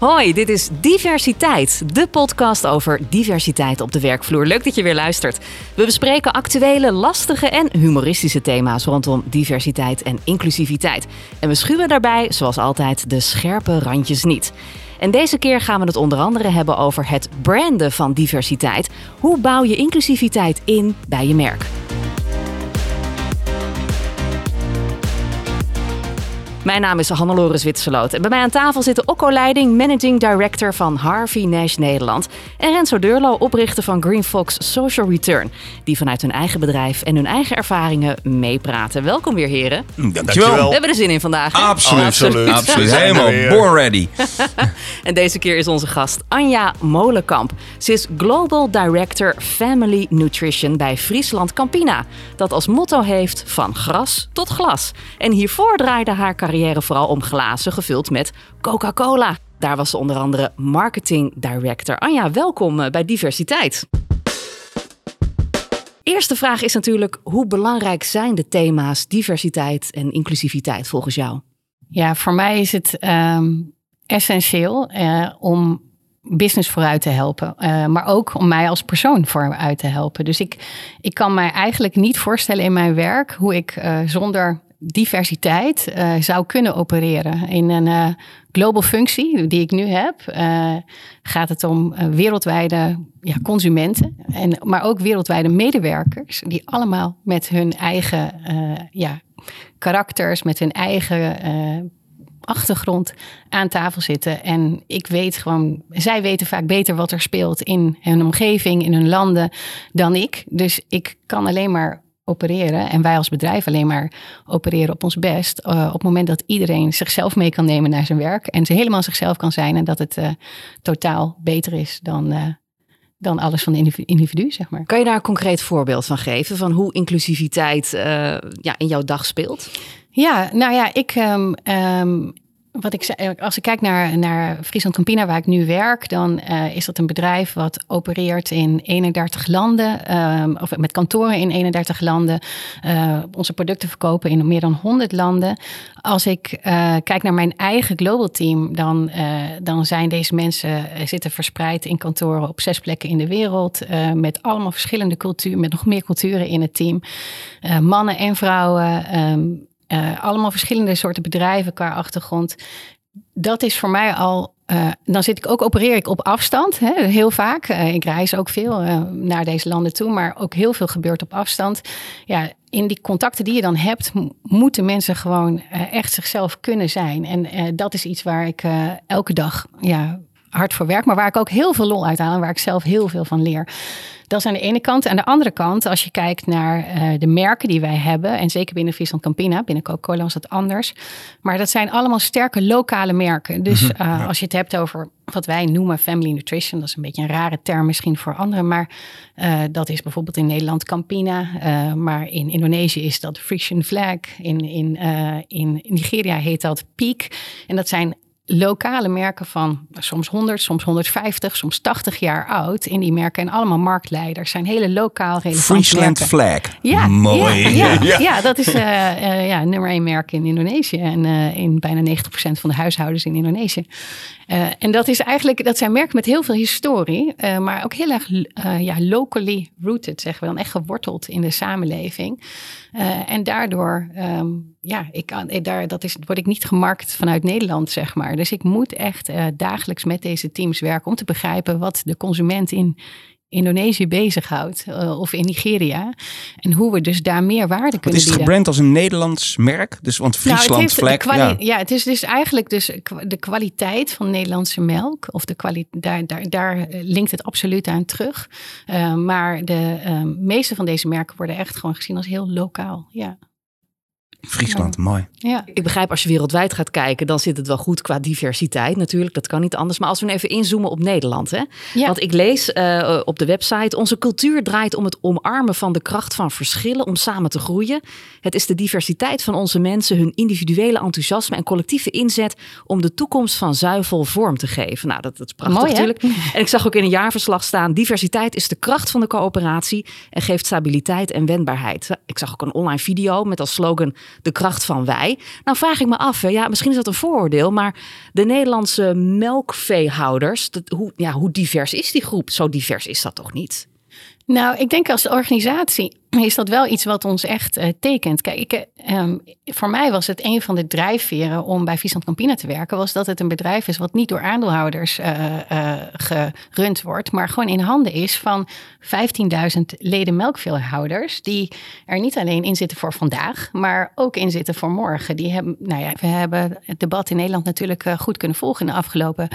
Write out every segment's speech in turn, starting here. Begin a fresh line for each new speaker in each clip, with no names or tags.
Hoi, dit is Diversiteit, de podcast over diversiteit op de werkvloer. Leuk dat je weer luistert. We bespreken actuele, lastige en humoristische thema's rondom diversiteit en inclusiviteit. En we schuwen daarbij, zoals altijd, de scherpe randjes niet. En deze keer gaan we het onder andere hebben over het branden van diversiteit. Hoe bouw je inclusiviteit in bij je merk? Mijn naam is Hannelore Zwitserloot en bij mij aan tafel zitten Okko Leiding, Managing Director van Harvey Nash Nederland. En Renzo Deurlo, oprichter van Green Fox Social Return. Die vanuit hun eigen bedrijf en hun eigen ervaringen meepraten. Welkom weer heren.
Dankjewel.
We hebben er zin in vandaag. hè?
Absoluut.
Absoluut.
We
Absoluut.
zijn
Helemaal born ready.
En deze keer is onze gast Anja Molenkamp. Ze is Global Director Family Nutrition bij Friesland Campina. Dat als motto heeft van gras tot glas. En hiervoor draaide haar carrière vooral om glazen gevuld met Coca-Cola. Daar was ze onder andere Marketing Director. Anja, welkom eh, bij Diversiteit. Eerste vraag is natuurlijk, hoe belangrijk zijn de thema's diversiteit en inclusiviteit volgens jou?
Ja, voor mij is het ehm, essentieel eh, om business vooruit te helpen. eh, maar ook om mij als persoon vooruit te helpen. Dus ik, ik kan mij eigenlijk niet voorstellen in mijn werk hoe ik zonder diversiteit eh, zou kunnen opereren. In een eh, global functie die ik nu heb, eh, gaat het om wereldwijde ja, consumenten, en, maar ook wereldwijde medewerkers, die allemaal met hun eigen ja, karakters, met hun eigen achtergrond aan tafel zitten. En ik weet gewoon, zij weten vaak beter wat er speelt in hun omgeving, in hun landen, dan ik. Dus ik kan alleen maar opereren en wij als bedrijf alleen maar opereren op ons best. eh, op het moment dat iedereen zichzelf mee kan nemen naar zijn werk en ze helemaal zichzelf kan zijn en dat het eh, totaal beter is dan, eh, dan alles van de individu, individu, zeg maar.
Kan je daar een concreet voorbeeld van geven van hoe inclusiviteit ja, in jouw dag speelt?
Ja, nou ja, ik. ehm, ehm, wat ik zei, als ik kijk naar, naar Friesland Campina, waar ik nu werk, dan eh, is dat een bedrijf wat opereert in 31 landen, ehm, of met kantoren in 31 landen. eh, onze producten verkopen in meer dan 100 landen. Als ik eh, kijk naar mijn eigen global team, dan, eh, dan zijn deze mensen eh, zitten verspreid in kantoren op zes plekken in de wereld, eh, met allemaal verschillende culturen, met nog meer culturen in het team. Eh, mannen en vrouwen. ehm, eh, allemaal verschillende soorten bedrijven qua achtergrond. Dat is voor mij al. eh, dan zit ik ook, opereer ik op afstand, hè, heel vaak. Eh, ik reis ook veel naar deze landen toe, maar ook heel veel gebeurt op afstand. Ja, in die contacten die je dan hebt, moeten mensen gewoon echt zichzelf kunnen zijn. En dat is iets waar ik elke dag ja, hard voor werk, maar waar ik ook heel veel lol uit haal en waar ik zelf heel veel van leer. Dat is aan de ene kant. Aan de andere kant, als je kijkt naar eh, de merken die wij hebben, en zeker binnen Friesland Campina, binnen Coca-Cola was dat anders. Maar dat zijn allemaal sterke lokale merken. Dus eh, als je het hebt over wat wij noemen family nutrition, dat is een beetje een rare term misschien voor anderen, maar eh, dat is bijvoorbeeld in Nederland Campina, maar in Indonesië is dat Frisian Flag, in, in, in Nigeria heet dat Peak. En dat zijn lokale merken van soms 100, soms 150, soms 80 jaar oud in die merken. En allemaal marktleiders. Zijn hele lokaal relevante
Friesland
merken.
flag.
Ja,
Mooi.
Ja, ja, ja, dat is eh, eh, ja, nummer één merk in Indonesië. En eh, in bijna 90% van de huishoudens in Indonesië. En dat, is eigenlijk, dat zijn merken met heel veel historie. maar ook heel erg ja, locally rooted, zeggen we dan. Echt geworteld in de samenleving. En daardoor, ehm, ja, ik, kan- daar, dat is, word ik niet gemarkt vanuit Nederland, zeg maar. Dus ik moet echt eh, dagelijks met deze teams werken om te begrijpen wat de consument in Indonesië bezighoudt. eh, of in Nigeria. En hoe we dus daar meer waarde kunnen
is het
bieden.
gebrand als een Nederlands merk? Dus, want
Nou,
Friesland
de kwali-
ja.
ja. het is dus eigenlijk dus de kwaliteit van Nederlandse melk. Of de kwali- daar, daar, daar eh, linkt het absoluut aan terug. Maar de eh, meeste van deze merken worden echt gewoon gezien als heel lokaal. Ja.
Friesland, mooi.
ja.
Ik begrijp als je wereldwijd gaat kijken, dan zit het wel goed qua diversiteit natuurlijk. Dat kan niet anders. Maar als we even inzoomen op Nederland. Hè?
Ja.
Want ik lees eh, op de website, onze cultuur draait om het omarmen van de kracht van verschillen om samen te groeien. Het is de diversiteit van onze mensen, hun individuele enthousiasme en collectieve inzet om de toekomst van zuivel vorm te geven. Nou, dat, dat is prachtig
Mooi,
natuurlijk. En ik zag ook in een jaarverslag staan, diversiteit is de kracht van de coöperatie en geeft stabiliteit en wendbaarheid. Ik zag ook een online video met als slogan de kracht van wij. Nou vraag ik me af, ja, misschien is dat een vooroordeel, maar de Nederlandse melkveehouders, dat, hoe, ja, hoe divers is die groep? Zo divers is dat toch niet?
Nou, ik denk als organisatie is dat wel iets wat ons echt uh, tekent. Kijk, ik, um, voor mij was het een van de drijfveren om bij Visant Campina te werken, was dat het een bedrijf is wat niet door aandeelhouders uh, gerund wordt, maar gewoon in handen is van 15.000 leden melkveehouders, die er niet alleen in zitten voor vandaag, maar ook in zitten voor morgen. Die hebben, nou ja, we hebben het debat in Nederland natuurlijk goed kunnen volgen in de afgelopen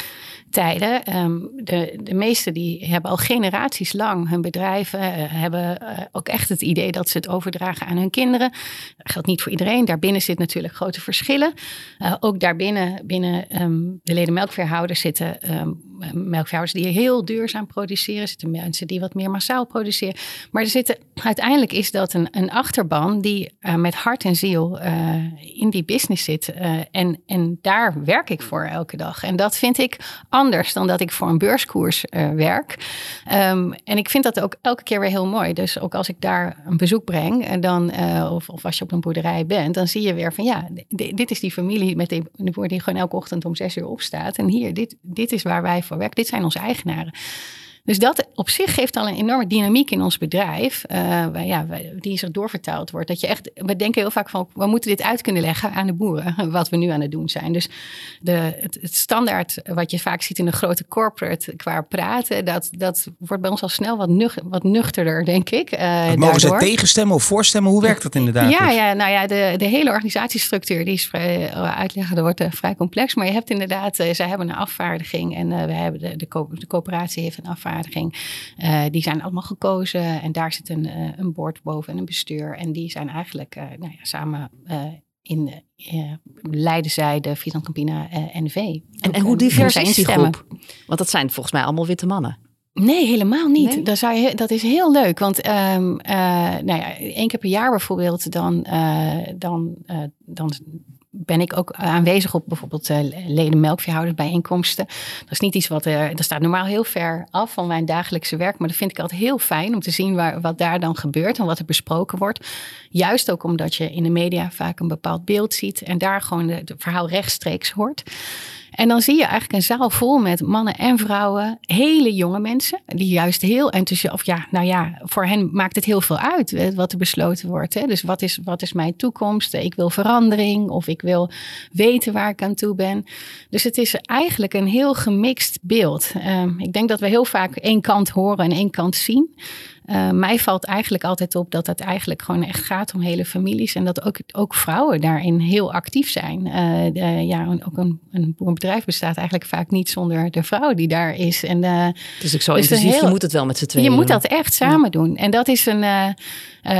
tijden. Um, de, de meesten die hebben al generaties lang hun bedrijven, hebben ook echt het idee dat ze het overdragen aan hun kinderen. Dat geldt niet voor iedereen. Daarbinnen zitten natuurlijk grote verschillen. Uh, ook daarbinnen, binnen um, de leden melkveehouders zitten um, melkveehouders die heel duurzaam produceren. Zitten mensen die wat meer massaal produceren. Maar er zitten, uiteindelijk is dat een, een achterban die uh, met hart en ziel uh, in die business zit. en, en daar werk ik voor elke dag. En dat vind ik anders dan dat ik voor een beurskoers werk. Um, en ik vind dat ook elke keer weer heel mooi. Dus ook als ik daar een bezoek breng, en dan, of, of als je op een boerderij bent, dan zie je weer van ja, dit is die familie met die, boer die gewoon elke ochtend om zes uur opstaat. En hier, dit, dit is waar wij voor. Dit zijn onze eigenaren. Dus dat op zich geeft al een enorme dynamiek in ons bedrijf, uh, waar, ja, die zich doorvertaald wordt. Dat je echt, we denken heel vaak van, we moeten dit uit kunnen leggen aan de boeren, wat we nu aan het doen zijn. Dus de, het, het standaard wat je vaak ziet in een grote corporate qua praten, dat, dat wordt bij ons al snel wat, nuch, wat nuchterder, denk ik. Uh,
mogen ze tegenstemmen of voorstemmen? Hoe werkt dat inderdaad?
Ja, ja nou ja, de, de hele organisatiestructuur die is vrij, uh, uitleggen, dat wordt vrij complex. Maar je hebt inderdaad, zij hebben een afvaardiging en we hebben de, de, co de coöperatie heeft een afvaardiging uh, die zijn allemaal gekozen en daar zit een, uh, een board boven en een bestuur. En die zijn eigenlijk uh, nou ja, samen in leiden zij de Friesland Campina NV.
En, en hoe divers is die groep? Want dat zijn volgens mij allemaal witte mannen.
Nee, helemaal niet. Nee? Dat, zou je, dat is heel leuk. Want um, uh, nou ja, één keer per jaar bijvoorbeeld, dan, uh, dan, uh, dan ben ik ook aanwezig op bijvoorbeeld uh, leden melkveehoudersbijeenkomsten. Dat is niet iets wat er, dat staat normaal heel ver af van mijn dagelijkse werk, maar dat vind ik altijd heel fijn om te zien waar, wat daar dan gebeurt en wat er besproken wordt. Juist ook omdat je in de media vaak een bepaald beeld ziet en daar gewoon het verhaal rechtstreeks hoort. En dan zie je eigenlijk een zaal vol met mannen en vrouwen, hele jonge mensen, die juist heel enthousiast, of ja, nou ja, voor hen maakt het heel veel uit wat er besloten wordt. Hè? Dus wat is, wat is mijn toekomst? Ik wil verandering of ik wil weten waar ik aan toe ben. Dus het is eigenlijk een heel gemixt beeld. Um, ik denk dat we heel vaak één kant horen en één kant zien. Uh, mij valt eigenlijk altijd op dat het eigenlijk gewoon echt gaat om hele families. En dat ook, ook vrouwen daarin heel actief zijn. Uh, de, ja, ook een, een bedrijf bestaat eigenlijk vaak niet zonder de vrouw die daar is. En, uh,
het is ook zo dus intensief, je moet het wel met z'n tweeën
Je moet dat echt samen doen. En dat is een...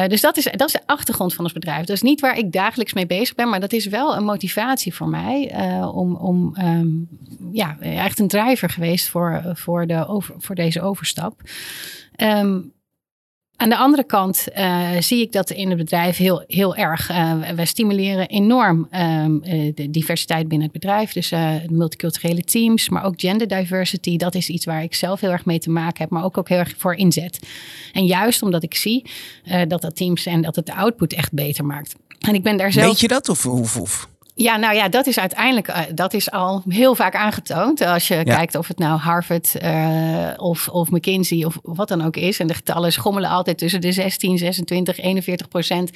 dus dat is, dat is de achtergrond van ons bedrijf. Dat is niet waar ik dagelijks mee bezig ben, maar dat is wel een motivatie voor mij om, om um, ja, echt een driver geweest voor, voor, de over, voor deze overstap. Um, aan de andere kant uh, zie ik dat in het bedrijf heel, heel erg. Uh, wij stimuleren enorm um, de diversiteit binnen het bedrijf. Dus multiculturele teams, maar ook gender diversity. Dat is iets waar ik zelf heel erg mee te maken heb, maar ook, ook heel erg voor inzet. En juist omdat ik zie dat dat teams en dat het de output echt beter maakt. En ik ben daar zelf.
Weet je dat of? of?
Ja, nou ja, dat is uiteindelijk uh, dat is al heel vaak aangetoond. Als je kijkt of het nou Harvard uh, of, of McKinsey of wat dan ook is. En de getallen schommelen altijd tussen de 16, 26, 41 procent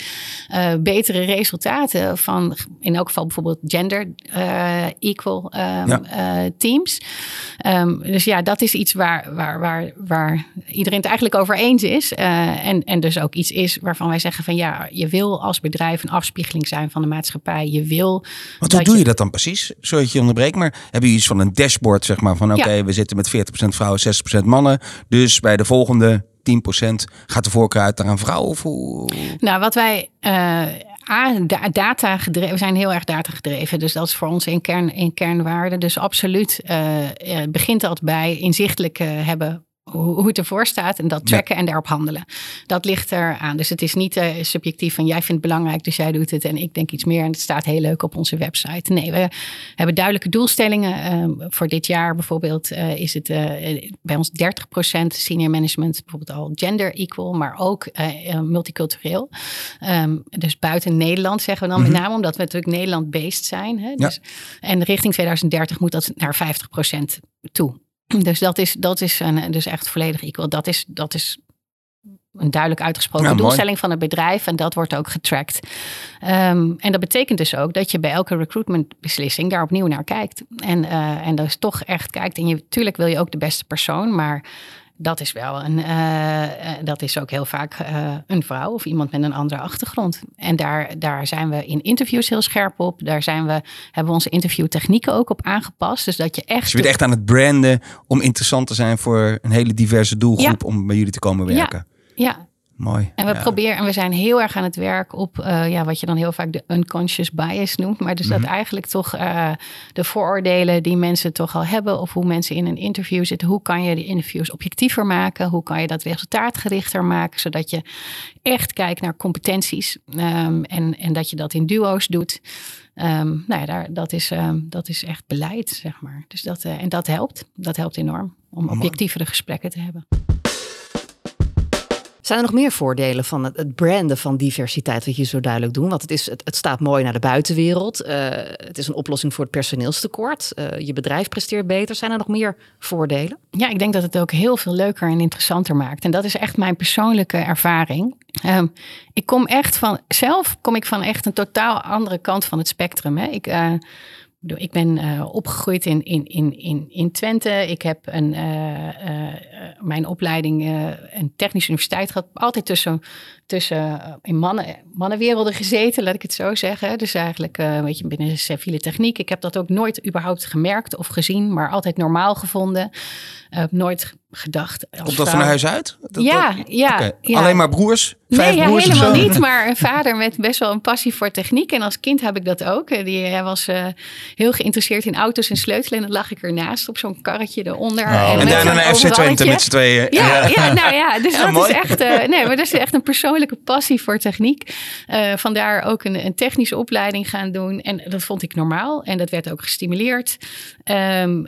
uh, betere resultaten van in elk geval bijvoorbeeld gender equal um, ja. teams. Um, dus ja, dat is iets waar, waar, waar, waar iedereen het eigenlijk over eens is. en, en dus ook iets is waarvan wij zeggen van ja, je wil als bedrijf een afspiegeling zijn van de maatschappij. Je wil
want hoe doe je, dat dan precies? Sorry dat je onderbreekt, maar hebben je iets van een dashboard, zeg maar, van oké, we zitten met 40% vrouwen, 60% mannen. Dus bij de volgende 10% gaat de voorkeur uit naar een vrouw? Of hoe?
Nou, wat wij uh, data gedreven, we zijn heel erg data gedreven. Dus dat is voor ons in, kern, in kernwaarde. Dus absoluut uh, begint dat bij inzichtelijk hebben hoe, het ervoor staat en dat tracken en daarop handelen. Dat ligt er aan. Dus het is niet uh, subjectief van jij vindt het belangrijk, dus jij doet het en ik denk iets meer en het staat heel leuk op onze website. Nee, we hebben duidelijke doelstellingen. Uh, voor dit jaar bijvoorbeeld uh, is het bij ons 30% senior management bijvoorbeeld al gender equal, maar ook multicultureel. Um, dus buiten Nederland zeggen we dan met name omdat we natuurlijk Nederland-based zijn. Hè? Dus, ja. En richting 2030 moet dat naar 50% toe. Dus dat is, dat is een, dus echt volledig equal. Dat is, dat is een duidelijk uitgesproken doelstelling van het bedrijf en dat wordt ook getracked. Um, en dat betekent dus ook dat je bij elke recruitmentbeslissing daar opnieuw naar kijkt. En, uh, en dus toch echt kijkt. En je, natuurlijk wil je ook de beste persoon, maar dat is wel een, uh, dat is ook heel vaak uh, een vrouw of iemand met een andere achtergrond. En daar, daar zijn we in interviews heel scherp op. Daar zijn we, hebben we onze interviewtechnieken ook op aangepast. Dus dat je echt. Dus
je bent echt aan het branden om interessant te zijn voor een hele diverse doelgroep ja. om bij jullie te komen werken.
Ja, ja.
Mooi.
En we proberen, en we zijn heel erg aan het werk op uh, ja, wat je dan heel vaak de unconscious bias noemt. Maar dus mm -hmm. dat eigenlijk toch uh, de vooroordelen die mensen toch al hebben, of hoe mensen in een interview zitten, hoe kan je die interviews objectiever maken? Hoe kan je dat resultaatgerichter maken, zodat je echt kijkt naar competenties um, en, en dat je dat in duo's doet. Um, nou ja, daar, dat, is, um, dat is echt beleid, zeg maar. Dus dat, uh, en dat helpt. Dat helpt enorm om objectievere gesprekken te hebben.
Zijn er nog meer voordelen van het, branden van diversiteit, wat je zo duidelijk doet? Want het, is, het, het staat mooi naar de buitenwereld. Uh, het is een oplossing voor het personeelstekort. Uh, je bedrijf presteert beter. Zijn er nog meer voordelen?
Ja, ik denk dat het ook heel veel leuker en interessanter maakt. En dat is echt mijn persoonlijke ervaring. Um, ik kom echt van, zelf kom ik van echt een totaal andere kant van het spectrum. Hè. Ik, uh, ik ben uh, opgegroeid in, in, in, in, in Twente. Ik heb een, uh, uh, mijn opleiding een technische universiteit gehad. Altijd tussen, tussen in mannen, mannenwerelden gezeten, laat ik het zo zeggen. Dus eigenlijk een beetje binnen de civiele techniek. Ik heb dat ook nooit überhaupt gemerkt of gezien, maar altijd normaal gevonden. nooit gedacht.
Komt dat van huis uit?
Dat, ja, dat, ja, okay.
ja, Alleen maar broers?
Vijf nee, broers ja, helemaal niet. Maar een vader met best wel een passie voor techniek. En als kind heb ik dat ook. Die, hij was uh, heel geïnteresseerd in auto's en sleutelen. En dan lag ik ernaast op zo'n karretje eronder.
Oh. En, en daarna naar FC Twente met z'n tweeën.
Ja, ja, nou ja. Dus dat mooi. is echt, uh, nee, maar dat is echt een persoonlijke passie voor techniek. Uh, vandaar ook een, een, technische opleiding gaan doen. En dat vond ik normaal. En dat werd ook gestimuleerd. Um,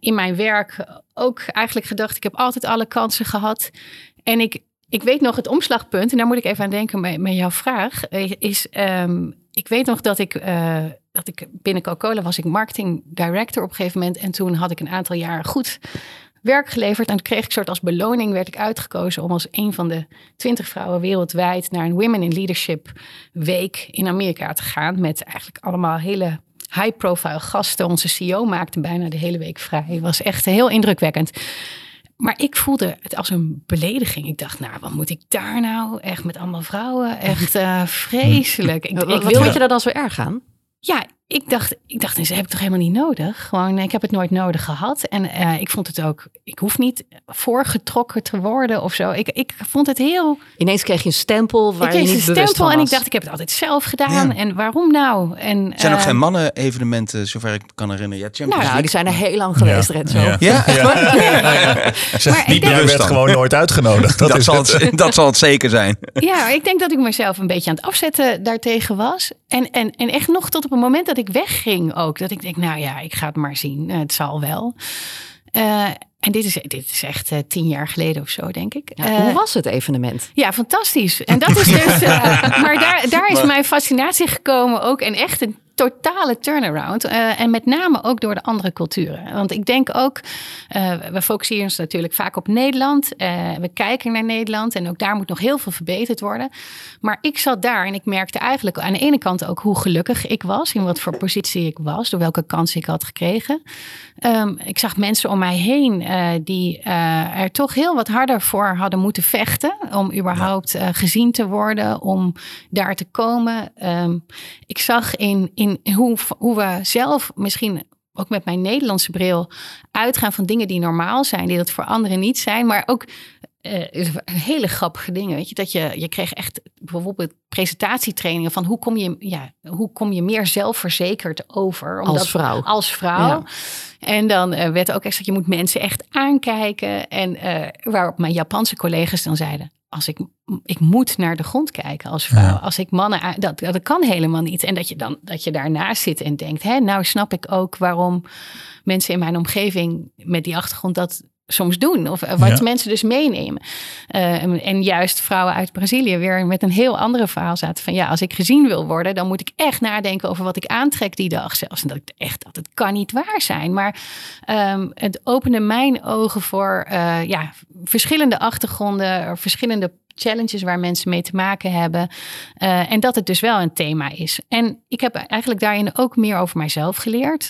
in mijn werk ook eigenlijk gedacht, ik heb altijd alle kansen gehad. En ik, ik weet nog het omslagpunt, en daar moet ik even aan denken met, met jouw vraag, eh, is um, ik weet nog dat ik, dat ik binnen Coca-Cola was ik marketing director op een gegeven moment. En toen had ik een aantal jaar goed werk geleverd. En toen kreeg ik soort als beloning, werd ik uitgekozen om als een van de twintig vrouwen wereldwijd naar een Women in Leadership Week in Amerika te gaan. Met eigenlijk allemaal hele high-profile gasten. Onze CEO maakte bijna de hele week vrij. Het was echt heel indrukwekkend. Maar ik voelde het als een belediging. Ik dacht, nou, wat moet ik daar nou? Echt met allemaal vrouwen. Echt uh, vreselijk. Ik,
ik wil je dat dan zo erg aan?
Ja, ik dacht, ik dacht, ze heb ik toch helemaal niet nodig. Gewoon, ik heb het nooit nodig gehad. En uh, ik vond het ook, ik hoef niet voorgetrokken te worden of zo. Ik, ik vond het heel.
Ineens kreeg je een stempel waar
ik
je niet
een stempel en ik dacht, ik heb het altijd zelf gedaan. Ja. En waarom nou? En,
zijn uh, ook geen mannen-evenementen, zover ik kan herinneren. Ja,
nou, nou, die zijn er heel lang geweest, ja. Renzo. Ja,
ja.
Maar niet werd gewoon nooit uitgenodigd.
Dat, dat, zal het, dat zal het zeker zijn.
Ja, ik denk dat ik mezelf een beetje aan het afzetten daartegen was. En, en, en echt nog tot op het moment dat ik wegging ook. Dat ik denk, nou ja, ik ga het maar zien. Het zal wel. Uh, en dit is, dit is echt uh, tien jaar geleden of zo, denk ik.
Ja, uh, hoe was het evenement?
Ja, fantastisch. En dat is dus. maar daar, daar is mijn fascinatie gekomen ook. En echt een totale turnaround. Uh, en met name ook door de andere culturen. Want ik denk ook, uh, we focussen ons natuurlijk vaak op Nederland. Uh, we kijken naar Nederland en ook daar moet nog heel veel verbeterd worden. Maar ik zat daar en ik merkte eigenlijk aan de ene kant ook hoe gelukkig ik was. In wat voor positie ik was, door welke kans ik had gekregen. Um, ik zag mensen om mij heen die er toch heel wat harder voor hadden moeten vechten. Om überhaupt gezien te worden, om daar te komen. Um, ik zag in in hoe, hoe we zelf misschien ook met mijn Nederlandse bril uitgaan van dingen die normaal zijn, die dat voor anderen niet zijn, maar ook uh, hele grappige dingen. Weet je, dat je, je kreeg echt bijvoorbeeld presentatietrainingen van hoe kom je, ja, hoe kom je meer zelfverzekerd over?
Omdat, als vrouw.
Als vrouw. En dan uh, werd ook echt dat je moet mensen echt aankijken. En uh, waarop mijn Japanse collega's dan zeiden: als ik, ik moet naar de grond kijken als vrouw. Als ik mannen, dat, dat kan helemaal niet. En dat je dan dat je daarnaast zit en denkt, hè, nou snap ik ook waarom mensen in mijn omgeving met die achtergrond dat soms doen. Of eh, wat mensen dus meenemen. Uh, en juist vrouwen uit Brazilië weer met een heel andere verhaal zaten. Van ja, als ik gezien wil worden, dan moet ik echt nadenken over wat ik aantrek die dag zelfs. En dat ik echt, dat het kan niet waar zijn. Maar um, het opende mijn ogen voor uh, ja, verschillende achtergronden, verschillende challenges waar mensen mee te maken hebben. Uh, en dat het dus wel een thema is. En ik heb eigenlijk daarin ook meer over mijzelf geleerd.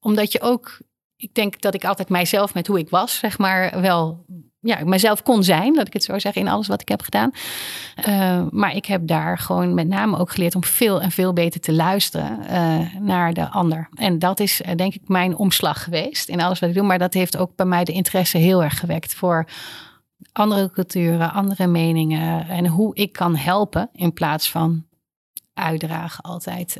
Omdat je ook ik denk dat ik altijd mijzelf met hoe ik was, zeg maar, wel ja, mezelf kon zijn, dat ik het zo zeg, in alles wat ik heb gedaan. Uh, maar ik heb daar gewoon met name ook geleerd om veel en veel beter te luisteren uh, naar de ander. En dat is uh, denk ik mijn omslag geweest in alles wat ik doe. Maar dat heeft ook bij mij de interesse heel erg gewekt voor andere culturen, andere meningen en hoe ik kan helpen in plaats van uitdragen altijd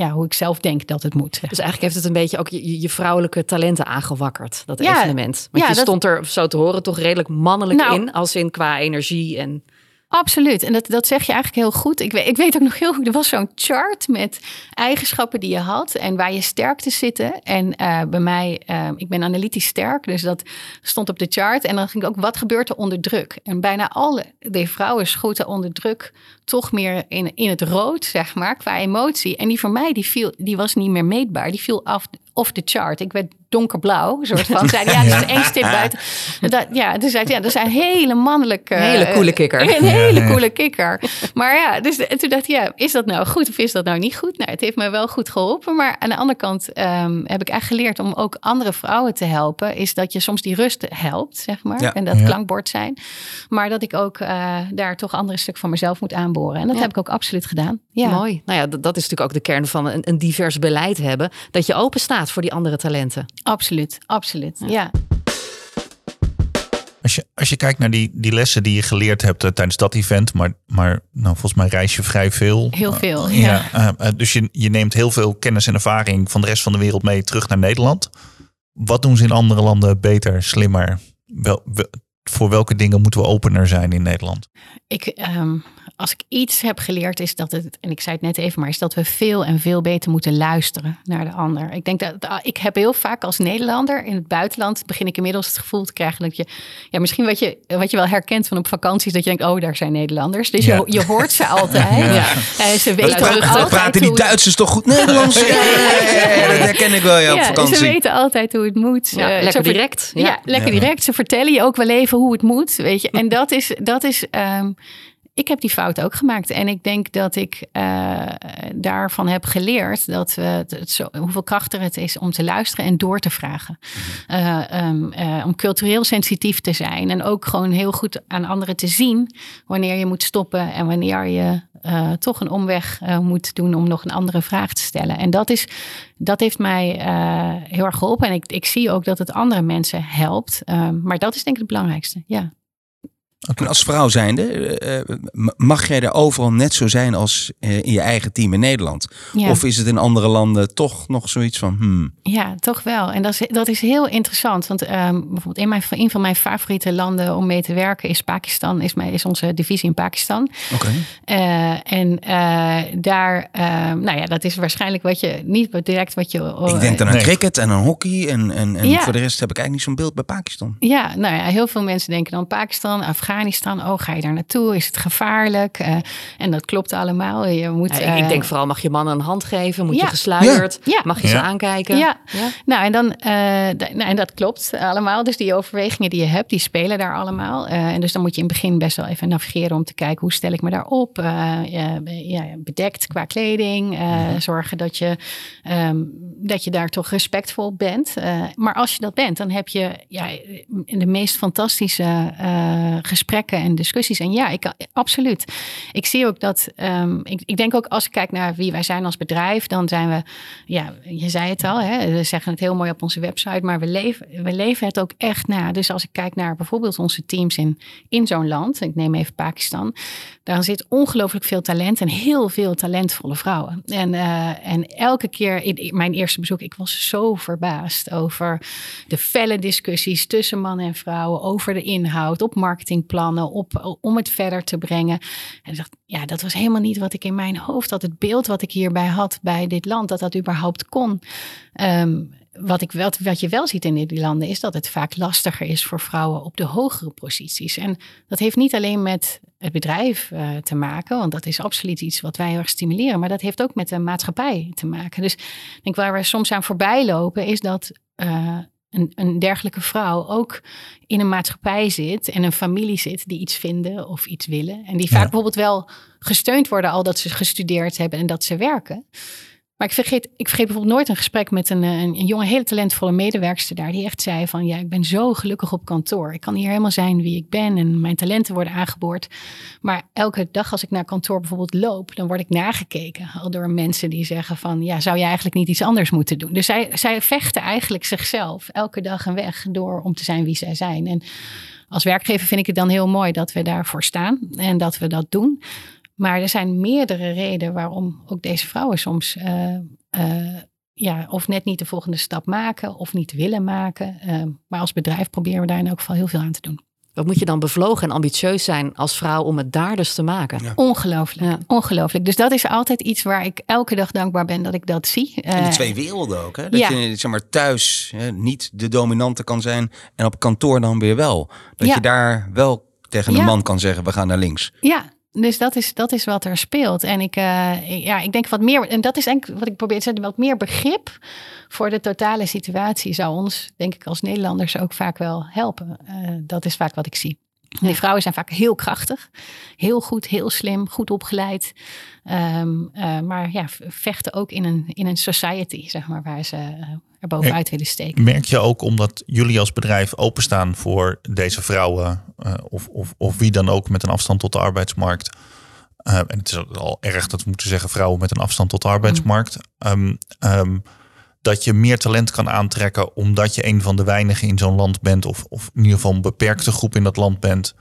ja, hoe ik zelf denk dat het moet.
Dus eigenlijk heeft het een beetje ook je, je vrouwelijke talenten aangewakkerd, dat evenement. Want je stond er zo te horen toch redelijk mannelijk nou, in, als in qua energie en...
Absoluut. En dat, dat zeg je eigenlijk heel goed. Ik weet, ik weet ook nog heel goed, er was zo'n chart met eigenschappen die je had en waar je sterkte zitten. En uh, bij mij, uh, ik ben analytisch sterk, dus dat stond op de chart. En dan ging ik ook, wat gebeurt er onder druk? En bijna alle de vrouwen schoten onder druk toch meer in, in het rood, zeg maar, qua emotie. En die voor mij, die, viel, die was niet meer meetbaar. Die viel af, off the chart. Ik werd donkerblauw, soort van. Zeiden, ja, er is één stip buiten. Dat, ja, dus ja, dat zijn hele mannelijke...
Een hele coole kikker.
Een hele coole kikker. Maar ja, dus toen dacht ik, ja, is dat nou goed of is dat nou niet goed? Nou, het heeft me wel goed geholpen. Maar aan de andere kant um, heb ik echt geleerd om ook andere vrouwen te helpen. Is dat je soms die rust helpt, zeg maar. Ja. En dat klankbord zijn. Maar dat ik ook uh, daar toch andere stuk van mezelf moet aanboren. En dat heb ik ook absoluut gedaan.
Ja. Mooi. Nou ja, dat, is natuurlijk ook de kern van een, een divers beleid hebben. Dat je open staat voor die andere talenten.
Absoluut, absoluut. Ja.
Als je, als je kijkt naar die, die lessen die je geleerd hebt uh, tijdens dat event, maar, maar nou, volgens mij reis je vrij veel.
Heel veel, uh, ja.
ja uh, dus je, je neemt heel veel kennis en ervaring van de rest van de wereld mee terug naar Nederland. Wat doen ze in andere landen beter, slimmer? Wel, wel, voor welke dingen moeten we opener zijn in Nederland?
Ik, um, als ik iets heb geleerd, is dat het, en ik zei het net even, maar is dat we veel en veel beter moeten luisteren naar de ander. Ik denk dat ah, ik heb heel vaak als Nederlander in het buitenland begin ik inmiddels het gevoel te krijgen dat je, ja, misschien wat je, wat je wel herkent van op vakanties, dat je denkt, oh, daar zijn Nederlanders. Dus je, je hoort ze altijd. Ja. En ze weten
praten, altijd praten die Duitsers toch goed Nederlands? ja, dat herken ik wel ja, op vakantie.
Ze weten altijd hoe het moet.
Ja, uh, lekker direct.
Ja, lekker direct. Ze vertellen je ook wel even hoe het moet, weet je. En dat is, dat is um, ik heb die fout ook gemaakt. En ik denk dat ik uh, daarvan heb geleerd dat we het zo, hoeveel krachtiger het is om te luisteren en door te vragen. Uh, um, uh, om cultureel sensitief te zijn. En ook gewoon heel goed aan anderen te zien wanneer je moet stoppen en wanneer je toch een omweg moet doen om nog een andere vraag te stellen. En dat, is, dat heeft mij heel erg geholpen. En ik, ik zie ook dat het andere mensen helpt. maar dat is denk ik het belangrijkste. Ja.
En als vrouw zijnde, uh, mag jij er overal net zo zijn als uh, in je eigen team in Nederland? Ja. Of is het in andere landen toch nog zoiets van... Hmm.
Ja, toch wel. En dat is, dat is heel interessant. Want um, bijvoorbeeld in mijn, een van mijn favoriete landen om mee te werken is Pakistan. Is, mijn, is onze divisie in Pakistan.
Oké. Okay.
Uh, en daar, nou ja, dat is waarschijnlijk wat je, niet direct wat je...
ik denk dan aan nee. cricket en aan hockey. En, en, en ja. voor de rest heb ik eigenlijk niet zo'n beeld bij Pakistan.
Ja, nou ja, heel veel mensen denken dan Pakistan, Afghanistan Afghanistan. Oh, ga je daar naartoe? Is het gevaarlijk? Uh, en dat klopt allemaal. Je moet,
ja, ik denk vooral, mag je mannen een hand geven? Moet ja. je gesluierd? Ja. Mag je ze aankijken?
Ja. Nou, en, dan, uh, nou, en dat klopt allemaal. Dus die overwegingen die je hebt, die spelen daar allemaal. Uh, en dus dan moet je in het begin best wel even navigeren om te kijken hoe stel ik me daarop. ja, bedekt qua kleding. Zorgen dat je, um, dat je daar toch respectvol bent. maar als je dat bent, dan heb je ja, in de meest fantastische gesprekken gesprekken en discussies. En ja, ik, absoluut. Ik zie ook dat, ehm, ik, ik denk ook als ik kijk naar wie wij zijn als bedrijf, dan zijn we, ja, je zei het al, hè, we zeggen het heel mooi op onze website, maar we leven, we leven het ook echt na. Dus als ik kijk naar bijvoorbeeld onze teams in, in zo'n land, ik neem even Pakistan, daar zit ongelooflijk veel talent en heel veel talentvolle vrouwen. En, uh, en elke keer in mijn eerste bezoek, ik was zo verbaasd over de felle discussies tussen mannen en vrouwen over de inhoud, op marketingplannen, op, om het verder te brengen. En ik dacht, ja, dat was helemaal niet wat ik in mijn hoofd had. Het beeld wat ik hierbij had bij dit land, dat dat überhaupt kon. Um, wat, ik wel, wat je wel ziet in die landen is dat het vaak lastiger is voor vrouwen op de hogere posities. En dat heeft niet alleen met het bedrijf uh, te maken, want dat is absoluut iets wat wij heel erg stimuleren, maar dat heeft ook met de maatschappij te maken. Dus ik denk waar we soms aan voorbij lopen, is dat uh, een, een, dergelijke vrouw ook in een maatschappij zit en een familie zit die iets vinden of iets willen. En die vaak bijvoorbeeld wel gesteund worden al dat ze gestudeerd hebben en dat ze werken. Maar ik vergeet, ik vergeet bijvoorbeeld nooit een gesprek met een, een, een, jonge, hele talentvolle medewerkster daar. Die echt zei van, ja, ik ben zo gelukkig op kantoor. Ik kan hier helemaal zijn wie ik ben en mijn talenten worden aangeboord. Maar elke dag als ik naar kantoor bijvoorbeeld loop, dan word ik nagekeken. Al door mensen die zeggen van, ja, zou je eigenlijk niet iets anders moeten doen? Dus zij, zij vechten eigenlijk zichzelf elke dag een weg door om te zijn wie zij zijn. En als werkgever vind ik het dan heel mooi dat we daarvoor staan en dat we dat doen. Maar er zijn meerdere redenen waarom ook deze vrouwen soms uh, uh, ja, of net niet de volgende stap maken of niet willen maken. Uh, maar als bedrijf proberen we daar in elk geval heel veel aan te doen.
Wat moet je dan bevlogen en ambitieus zijn als vrouw om het daar dus te maken?
Ja. Ongelooflijk, ja. ongelooflijk. Dus dat is altijd iets waar ik elke dag dankbaar ben dat ik dat zie.
In de twee werelden ook, hè? Dat ja. je zeg maar, thuis hè, niet de dominante kan zijn en op kantoor dan weer wel. Dat je daar wel tegen een man kan zeggen, we gaan naar links.
Ja, dus dat is, dat is wat er speelt. En ik, uh, ja, ik denk wat meer, en dat is eigenlijk wat ik probeer te zeggen, wat meer begrip voor de totale situatie zou ons, denk ik, als Nederlanders ook vaak wel helpen. Uh, dat is vaak wat ik zie. Die vrouwen zijn vaak heel krachtig, heel goed, heel slim, goed opgeleid. Um, uh, maar ja, vechten ook in een, in een society, zeg maar, waar ze er bovenuit willen steken.
Merk je ook omdat jullie als bedrijf openstaan voor deze vrouwen, uh, of, of, of wie dan ook met een afstand tot de arbeidsmarkt? En het is al erg dat we moeten zeggen vrouwen met een afstand tot de arbeidsmarkt. Mm. Um, um, dat je meer talent kan aantrekken omdat je een van de weinigen in zo'n land bent, of, of in ieder geval een beperkte groep in dat land bent,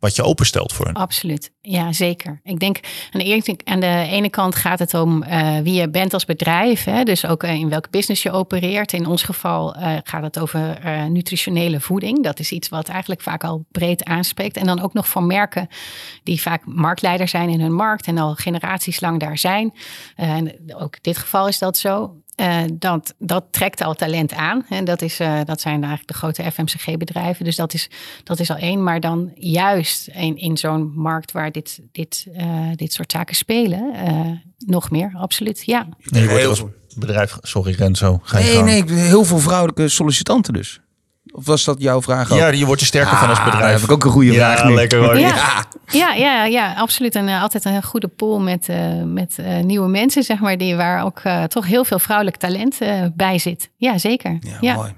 wat je openstelt voor hen.
Absoluut, ja zeker. Ik denk aan de de ene kant gaat het om uh, wie je bent als bedrijf, hè? dus ook uh, in welk business je opereert. In ons geval uh, gaat het over nutritionele voeding. Dat is iets wat eigenlijk vaak al breed aanspreekt. En dan ook nog voor merken die vaak marktleider zijn in hun markt en al generaties lang daar zijn. en ook in dit geval is dat zo. Uh, dat, dat trekt al talent aan. En dat, is, uh, dat zijn eigenlijk de grote FMCG-bedrijven. Dus dat is, dat is al één. Maar dan juist in, in zo'n markt waar dit, dit, uh, dit soort zaken spelen, nog meer, absoluut. Ja.
Nee, je wordt als bedrijf, sorry Renzo.
Ga je nee, nee, heel veel vrouwelijke sollicitanten dus. Of was dat jouw vraag? Ook?
Ja, je wordt er sterker ah, van als bedrijf.
heb ik ook een goede
ja,
vraag.
Lekker hoor.
Ja, ja, ja, ja, absoluut. En uh, altijd een goede pool met, uh, met uh, nieuwe mensen, zeg maar, die waar ook toch heel veel vrouwelijk talent bij zit. Ja, zeker.
Ja, ja. mooi.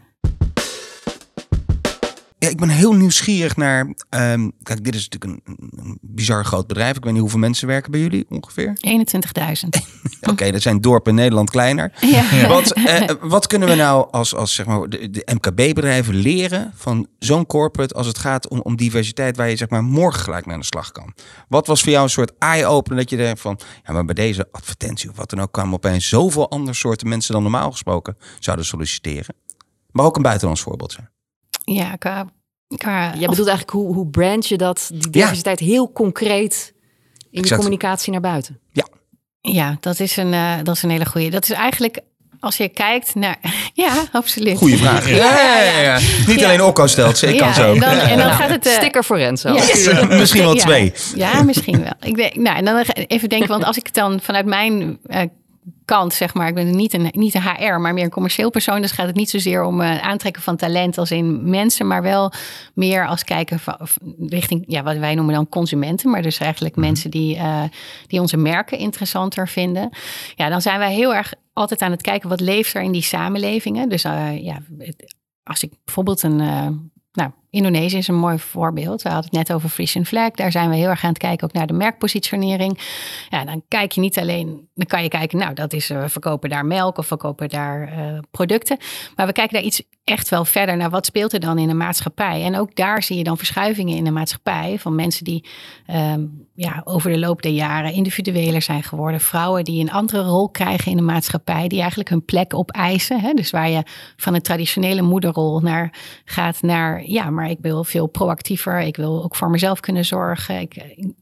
Ja, ik ben heel nieuwsgierig naar. Um, kijk, dit is natuurlijk een, een, bizar groot bedrijf. Ik weet niet hoeveel mensen werken bij jullie ongeveer.
21.000.
Oké, okay, dat zijn dorpen in Nederland kleiner. Ja. Wat, uh, wat kunnen we nou als, als zeg maar, de, de MKB-bedrijven leren van zo'n corporate als het gaat om, om diversiteit, waar je zeg maar morgen gelijk mee aan de slag kan? Wat was voor jou een soort eye-opener dat je denkt van, ja, maar bij deze advertentie of wat dan ook kwamen opeens zoveel andere soorten mensen dan normaal gesproken zouden solliciteren? Maar ook een buitenlands voorbeeld zijn.
Ja, qua, qua,
Jij bedoelt eigenlijk hoe, hoe brand je dat, die diversiteit ja. heel concreet in exact. je communicatie naar buiten?
Ja.
Ja, dat is een, uh, dat is een hele goede. Dat is eigenlijk als je kijkt naar. Ja, absoluut.
Goeie vraag. Ja, ja, ja, ja. Niet alleen Okko stelt, zeker kan zo.
En dan, en dan gaat het. Uh,
Sticker voor Renzo.
misschien wel twee.
Ja, misschien wel. Ik denk, nou, en dan even denken, want als ik het dan vanuit mijn uh, kant, zeg maar. Ik ben niet een, niet een HR, maar meer een commercieel persoon. Dus gaat het niet zozeer om uh, aantrekken van talent als in mensen, maar wel meer als kijken van, richting ja, wat wij noemen dan consumenten. Maar dus eigenlijk mm. mensen die, uh, die onze merken interessanter vinden. Ja, dan zijn wij heel erg altijd aan het kijken wat leeft er in die samenlevingen. Dus uh, ja, als ik bijvoorbeeld een nou, Indonesië is een mooi voorbeeld. We hadden het net over Frisian Flag. Daar zijn we heel erg aan het kijken, ook naar de merkpositionering. Ja, dan kijk je niet alleen, dan kan je kijken, nou, dat is, we verkopen daar melk of verkopen daar producten. Maar we kijken daar iets echt wel verder naar wat speelt er dan in de maatschappij. En ook daar zie je dan verschuivingen in de maatschappij van mensen die ehm, ja, over de loop der jaren individueler zijn geworden. Vrouwen die een andere rol krijgen in de maatschappij, die eigenlijk hun plek opeisen. Hè? Dus waar je van een traditionele moederrol naar gaat naar, ja, maar ik wil veel proactiever. Ik wil ook voor mezelf kunnen zorgen. Ik,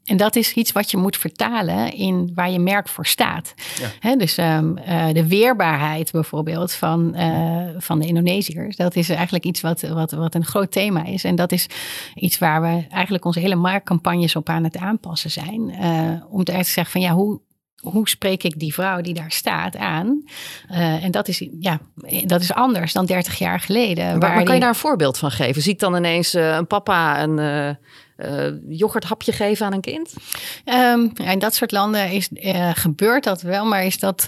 en dat is iets wat je moet vertalen in waar je merk voor staat. Ja. Dus um, de weerbaarheid bijvoorbeeld van, uh, van de Indonesiërs. Dat is eigenlijk iets wat, wat, wat een groot thema is. En dat is iets waar we eigenlijk onze hele marktcampagnes op aan het aanpassen zijn. Uh, om te zeggen van ja, hoe, hoe spreek ik die vrouw die daar staat aan? Uh, en dat is, ja, dat is anders dan 30 jaar geleden.
Maar, waar, kan je daar een voorbeeld van geven? Zie ik dan ineens uh, een papa een uh, yoghurthapje geven aan een kind?
Um, in dat soort landen is, gebeurt dat wel, maar is dat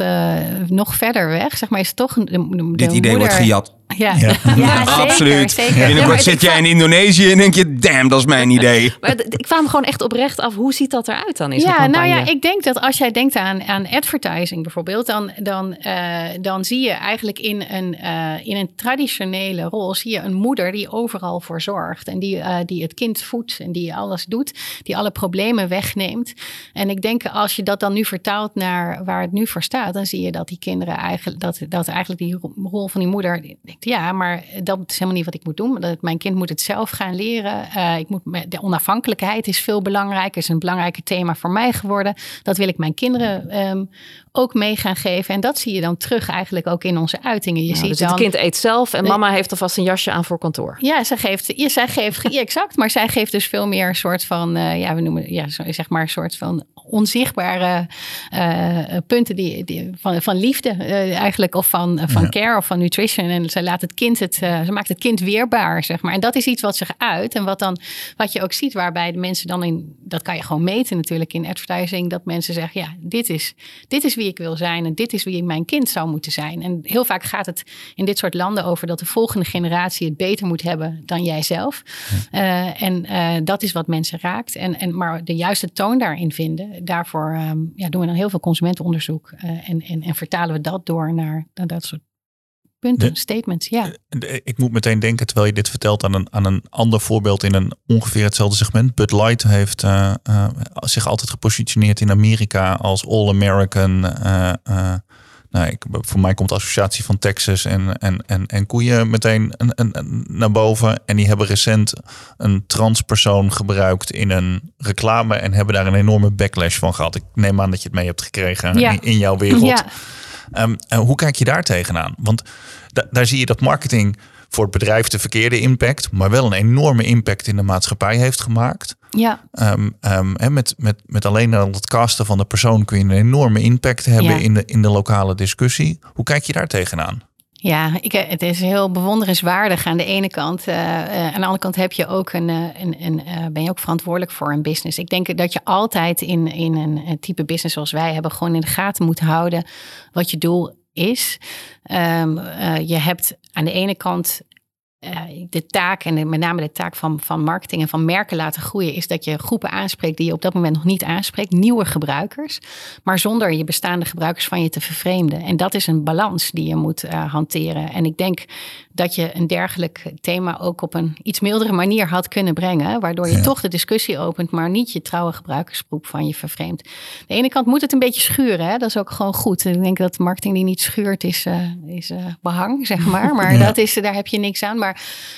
nog verder weg? Zeg maar, is toch de, de
Dit idee
moeder...
wordt gejat.
Ja, ja. ja zeker,
absoluut.
Zeker.
Binnenkort zit jij in Indonesië en denk je, damn, dat is mijn idee.
maar ik kwam gewoon echt oprecht af, hoe ziet dat eruit dan in zo'n
Ja,
campagne?
nou ja, ik denk dat als jij denkt aan, aan advertising bijvoorbeeld, dan, dan, uh, dan zie je eigenlijk in een, uh, in een traditionele rol, zie je een moeder die overal voor zorgt en die, uh, die het kind voedt en die alles doet, die alle problemen wegneemt. En ik denk als je dat dan nu vertaalt naar waar het nu voor staat, dan zie je dat die kinderen eigenlijk, dat, dat eigenlijk die rol van die moeder ja, maar dat is helemaal niet wat ik moet doen. Mijn kind moet het zelf gaan leren. Uh, ik moet, de onafhankelijkheid is veel belangrijker. is een belangrijk thema voor mij geworden. Dat wil ik mijn kinderen um, ook mee gaan geven. En dat zie je dan terug eigenlijk ook in onze uitingen. Je
ja,
ziet
dus
dan,
het kind eet zelf en mama heeft alvast een jasje aan voor kantoor.
Ja, zij geeft, ja, zij geeft ja, exact. Maar zij geeft dus veel meer een soort van, uh, ja, we noemen, ja, zeg maar een soort van onzichtbare uh, punten die, die, van, van liefde uh, eigenlijk. Of van, van ja. care of van nutrition. En zij laat het kind het, ze maakt het kind weerbaar, zeg maar. En dat is iets wat zich uit. En wat dan, wat je ook ziet waarbij de mensen dan in, dat kan je gewoon meten natuurlijk in advertising. Dat mensen zeggen, ja, dit is, dit is wie ik wil zijn. En dit is wie mijn kind zou moeten zijn. En heel vaak gaat het in dit soort landen over dat de volgende generatie het beter moet hebben dan jijzelf. Ja. en dat is wat mensen raakt. En, en, maar de juiste toon daarin vinden daarvoor um, ja, doen we dan heel veel consumentenonderzoek uh, en, en, en, vertalen we dat door naar, naar dat soort punten, de, statements. Ja.
Ik moet meteen denken, terwijl je dit vertelt, aan een, aan een ander voorbeeld in een ongeveer hetzelfde segment. Bud Light heeft uh, uh, zich altijd gepositioneerd in Amerika als All-American. nou, ik, voor mij komt de associatie van Texas en, en, en, en koeien meteen een, een, een, naar boven. En die hebben recent een transpersoon gebruikt in een reclame en hebben daar een enorme backlash van gehad. Ik neem aan dat je het mee hebt gekregen ja. in, in, jouw wereld. Ja. Um, hoe kijk je daar tegenaan? Want da daar zie je dat marketing voor het bedrijf de verkeerde impact, maar wel een enorme impact in de maatschappij heeft gemaakt.
Ja.
Um, um, en met, met, met alleen al het casten van de persoon kun je een enorme impact hebben
Ja.
in, de, in de lokale discussie. Hoe kijk je daar tegenaan?
Ja, ik, het is heel bewonderenswaardig aan de ene kant. Uh, uh, aan de andere kant heb je ook een, een, ben je ook verantwoordelijk voor een business. Ik denk dat je altijd in, in een type business zoals wij hebben, gewoon in de gaten moet houden wat je doel is. Um, je hebt aan de ene kant de taak en met name de taak van, van marketing en van merken laten groeien, is dat je groepen aanspreekt die je op dat moment nog niet aanspreekt, nieuwe gebruikers, maar zonder je bestaande gebruikers van je te vervreemden. En dat is een balans die je moet uh, hanteren. En ik denk dat je een dergelijk thema ook op een iets mildere manier had kunnen brengen, waardoor je ja. toch de discussie opent, maar niet je trouwe gebruikersgroep van je vervreemdt. Aan de ene kant moet het een beetje schuren, hè? dat is ook gewoon goed. Ik denk dat marketing die niet schuurt is, uh, is behang, zeg maar. Maar ja. dat is, daar heb je niks aan. Maar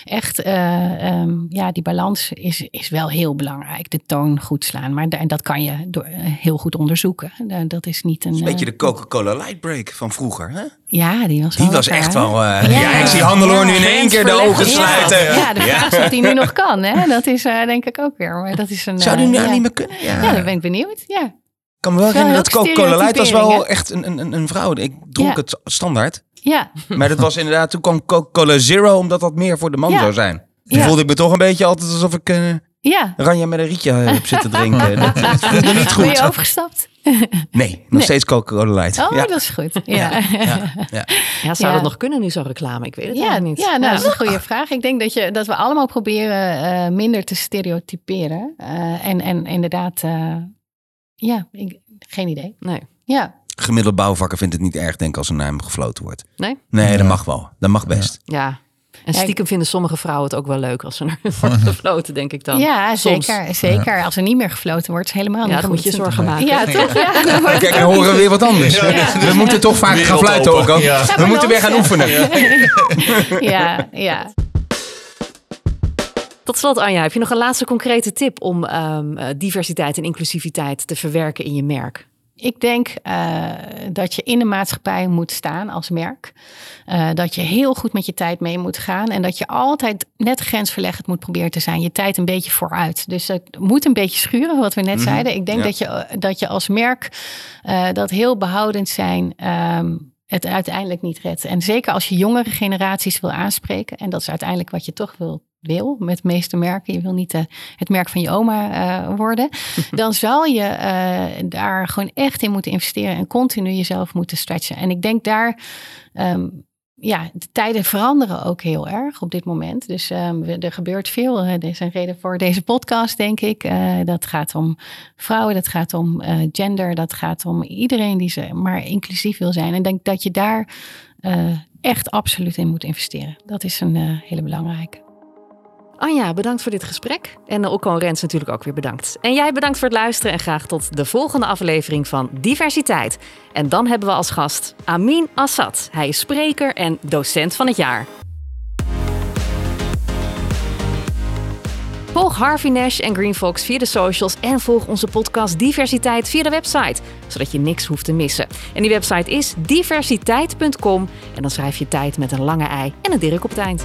echt, uh, um, ja, die balans is, is wel heel belangrijk. De toon goed slaan. Maar en dat kan je door, uh, heel goed onderzoeken. Uh, dat is niet een.
een beetje de Coca-Cola Light Break van vroeger, hè?
Ja, die was
Die was echt wel. Ja. ja, ik zie Handeloor nu in één keer de ogen sluiten.
Ja, de vraag is of die nu nog kan, hè? Dat is denk ik ook weer. Maar dat is een,
Zou die nou niet meer kunnen?
Ja, ja dat ben ik benieuwd. Ja.
Ik kan me wel herinneren dat Coca-Cola Light was wel echt een, een, een vrouw. Ik dronk het standaard.
Ja.
Maar dat was inderdaad, toen kwam Coca-Cola Zero, omdat dat meer voor de man
ja.
zou zijn. Toen
Ja.
voelde ik me toch een beetje altijd alsof ik... Uh,
Ja.
Ranja met een rietje heb zitten drinken. dat, dat voelde niet goed.
Ben je overgestapt?
Nee, nog
Nee.
steeds Coca-Cola Light.
Oh,
ja.
dat is goed. Ja,
Ja, ja, ja.
Ja, zou
Ja.
dat nog kunnen nu zo'n reclame? Ik weet het
ja,
niet.
ja nou, dat is een goede vraag. Ik denk dat, je, dat we allemaal proberen eh, minder te stereotyperen. Eh, en, en inderdaad, eh, ja, ik, geen idee.
Nee.
Ja,
Gemiddeld bouwvakker vindt het niet erg, denk ik, als er naar hem gefloten wordt.
Nee?
Nee, dat mag wel. Dat mag best.
Ja. En
Ja,
stiekem vinden sommige vrouwen het ook wel leuk als ze er wordt gefloten, denk ik dan.
ja
Soms.
zeker. zeker. Als er niet meer gefloten wordt, is helemaal
Ja,
niet
dan moet je zorgen maken.
Ja, toch?
Kijk, dan horen we weer wat anders. We moeten toch vaak gaan fluiten ook. We moeten weer gaan oefenen.
ja, ja.
Tot slot, Anja, heb je nog een laatste concrete tip om ehm, eh, diversiteit en inclusiviteit te verwerken in je merk?
Ik denk eh, dat je in de maatschappij moet staan als merk. Eh, dat je heel goed met je tijd mee moet gaan. En dat je altijd net grensverleggend moet proberen te zijn. Je tijd een beetje vooruit. Dus het moet een beetje schuren, wat we net zeiden. Ik denk
ja.
dat, je, dat je als merk eh, dat heel behoudend zijn. ehm, het uiteindelijk niet redt. En zeker als je jongere generaties wil aanspreken. En dat is uiteindelijk wat je toch wil, wil met de meeste merken. Je wil niet eh, het merk van je oma eh, worden. dan zal je eh, daar gewoon echt in moeten investeren. En continu jezelf moeten stretchen. En ik denk daar... ehm, ja, de tijden veranderen ook heel erg op dit moment. Dus ehm, er gebeurt veel. Er is een reden voor deze podcast, denk ik. Dat gaat om vrouwen, dat gaat om gender, dat gaat om iedereen die ze maar inclusief wil zijn. En ik denk dat je daar echt absoluut in moet investeren. Dat is een hele belangrijke.
Anja, bedankt voor dit gesprek. En Ocon Rens natuurlijk ook weer bedankt. En jij bedankt voor het luisteren en graag tot de volgende aflevering van Diversiteit. En dan hebben we als gast Amin Assad. Hij is spreker en docent van het jaar. Volg Harvey Nash en Green Fox via de socials en volg onze podcast Diversiteit via de website, zodat je niks hoeft te missen. En die website is diversiteit.com en dan schrijf je tijd met een lange ei en een dirk op het eind.